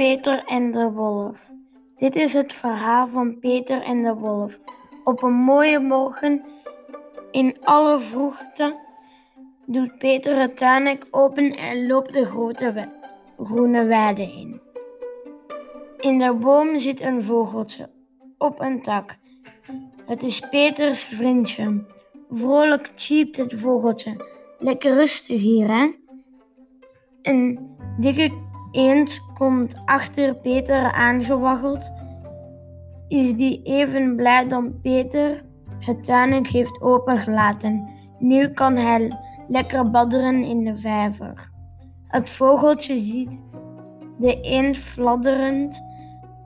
Peter en de Wolf. Dit is het verhaal van Peter en de Wolf. Op een mooie morgen, in alle vroegte, doet Peter het tuinhek open en loopt de grote groene weide in. In de boom zit een vogeltje op een tak. Het is Peters vriendje. Vrolijk chiept het vogeltje. Lekker rustig hier, hè? Een dikke eend komt achter Peter aangewaggeld. Is die even blij dan Peter het tuinhek heeft opengelaten. Nu kan hij lekker badderen in de vijver. Het vogeltje ziet de eend fladderend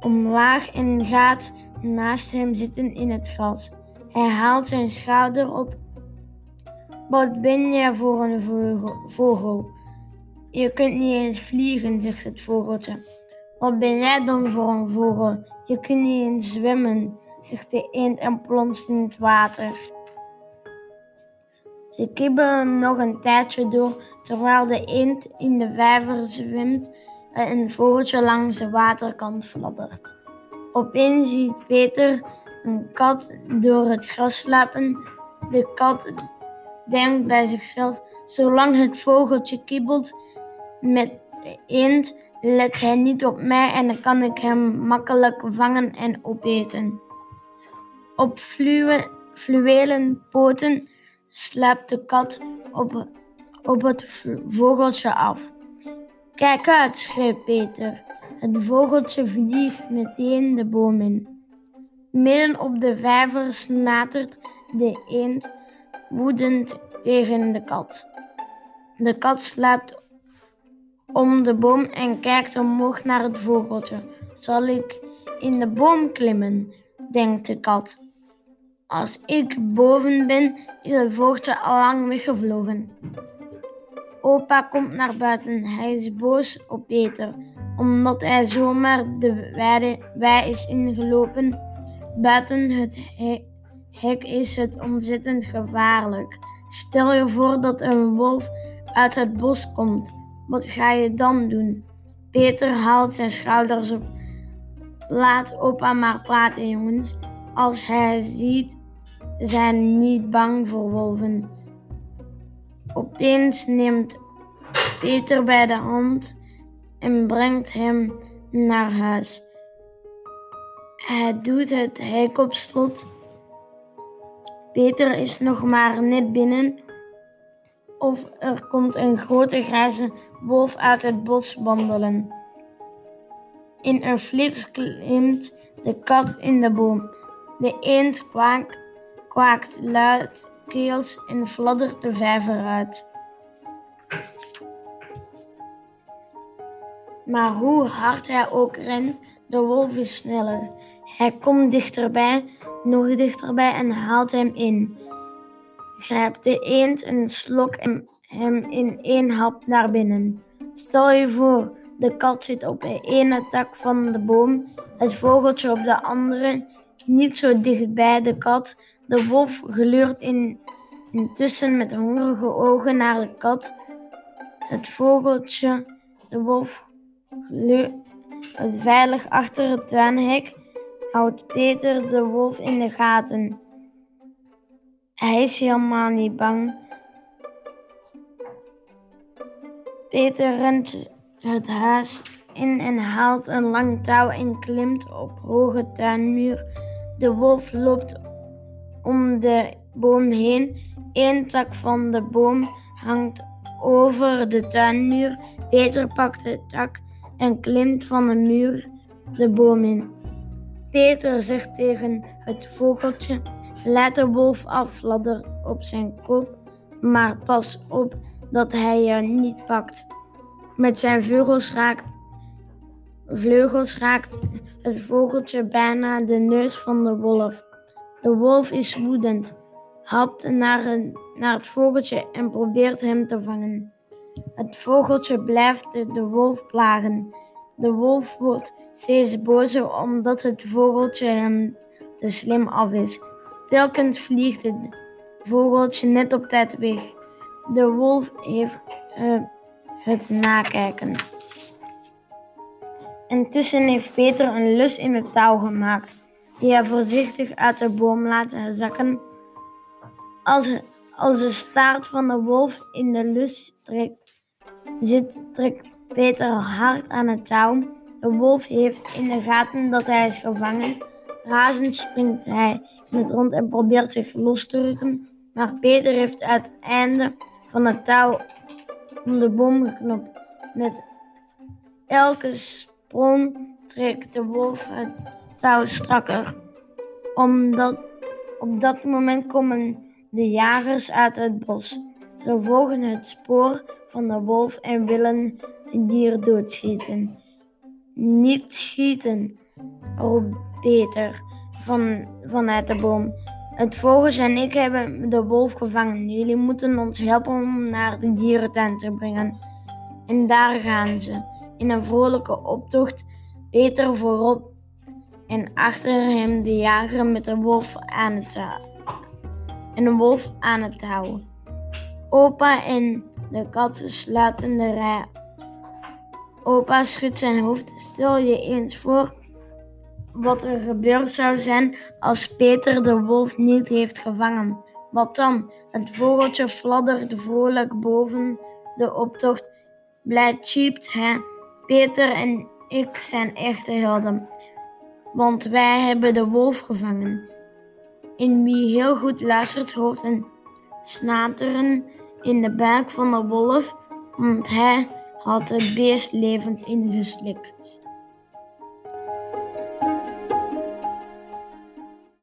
omlaag en gaat naast hem zitten in het gras. Hij haalt zijn schouder op. Wat ben jij voor een vogel? Je kunt niet eens vliegen, zegt het vogeltje. Wat ben jij dan voor een vogel? Je kunt niet eens zwemmen, zegt de eend en plonst in het water. Ze kibbelen nog een tijdje door terwijl de eend in de vijver zwemt en een vogeltje langs de waterkant fladdert. Opeens ziet Peter een kat door het gras slapen. De kat denkt bij zichzelf: zolang het vogeltje kibbelt met eend, let hij niet op mij en dan kan ik hem makkelijk vangen en opeten. Op fluwe, fluwelen poten slaapt de kat op, op het vogeltje af. Kijk uit, schreeuwt Peter. Het vogeltje vliegt meteen de boom in. Midden op de vijver snatert de eend woedend tegen de kat. De kat slaapt om de boom en kijkt omhoog naar het vogeltje. Zal ik in de boom klimmen? denkt de kat. Als ik boven ben, is het vogeltje al lang weggevlogen. Opa komt naar buiten. Hij is boos op Peter, omdat hij zomaar de weide, wei is ingelopen. Buiten het he- hek is het ontzettend gevaarlijk. Stel je voor dat een wolf uit het bos komt. Wat ga je dan doen? Peter haalt zijn schouders op. Laat opa maar praten, jongens. Als hij ziet, zijn niet bang voor wolven. Opeens neemt Peter bij de hand en brengt hem naar huis. Hij doet het hek op slot. Peter is nog maar net binnen of er komt een grote grijze wolf uit het bos wandelen. In een flits klimt de kat in de boom. De eend kwaakt, kwaakt luidkeels en fladdert de vijver uit. Maar hoe hard hij ook rent, de wolf is sneller. Hij komt dichterbij, nog dichterbij en haalt hem in. Grijpt de eend een slok en hem in één hap naar binnen. Stel je voor, de kat zit op de ene tak van de boom, het vogeltje op de andere, niet zo dicht bij de kat. De wolf gluurt in, intussen met hongerige ogen naar de kat. Het vogeltje, de wolf, gluurt veilig achter het tuinhek, houdt Peter de wolf in de gaten. Hij is helemaal niet bang. Peter rent het huis in en haalt een lang touw en klimt op hoge tuinmuur. De wolf loopt om de boom heen. Eén tak van de boom hangt over de tuinmuur. Peter pakt de tak en klimt van de muur de boom in. Peter zegt tegen het vogeltje: Laat de wolf af, fladdert op zijn kop, maar pas op dat hij je niet pakt. Met zijn vleugels raakt, vleugels raakt het vogeltje bijna de neus van de wolf. De wolf is woedend, hapt naar, een- naar het vogeltje en probeert hem te vangen. Het vogeltje blijft de, de wolf plagen. De wolf wordt steeds bozer omdat het vogeltje hem te slim af is. Telkens vliegt het vogeltje net op tijd weg. De wolf heeft eh, het nakijken. Intussen heeft Peter een lus in het touw gemaakt, die hij voorzichtig uit de boom laat zakken. Als, als de staart van de wolf in de lus trekt, zit, trekt Peter hard aan het touw. De wolf heeft in de gaten dat hij is gevangen. Razend springt hij het rond en probeert zich los te rukken. Maar Peter heeft het einde van het touw om de boom geknopt. Met elke sprong trekt de wolf het touw strakker. Omdat op dat moment komen de jagers uit het bos. Ze volgen het spoor van de wolf en willen het dier doodschieten. Niet schieten, roept Peter van, vanuit de boom. Het vogels en ik hebben de wolf gevangen. Jullie moeten ons helpen om naar de dierentuin te brengen. En daar gaan ze, in een vrolijke optocht, Peter voorop en achter hem de jager met de wolf aan het, en de wolf aan het houden. Opa en de kat sluiten de rij. Opa schudt zijn hoofd. Stel je eens voor wat er gebeurd zou zijn als Peter de wolf niet heeft gevangen. Wat dan? Het vogeltje fladdert vrolijk boven de optocht. Blij chiept hij. Peter en ik zijn echte helden. Want wij hebben de wolf gevangen. In wie heel goed luistert hoort een snateren in de buik van de wolf, want hij had het beest levend ingeslikt.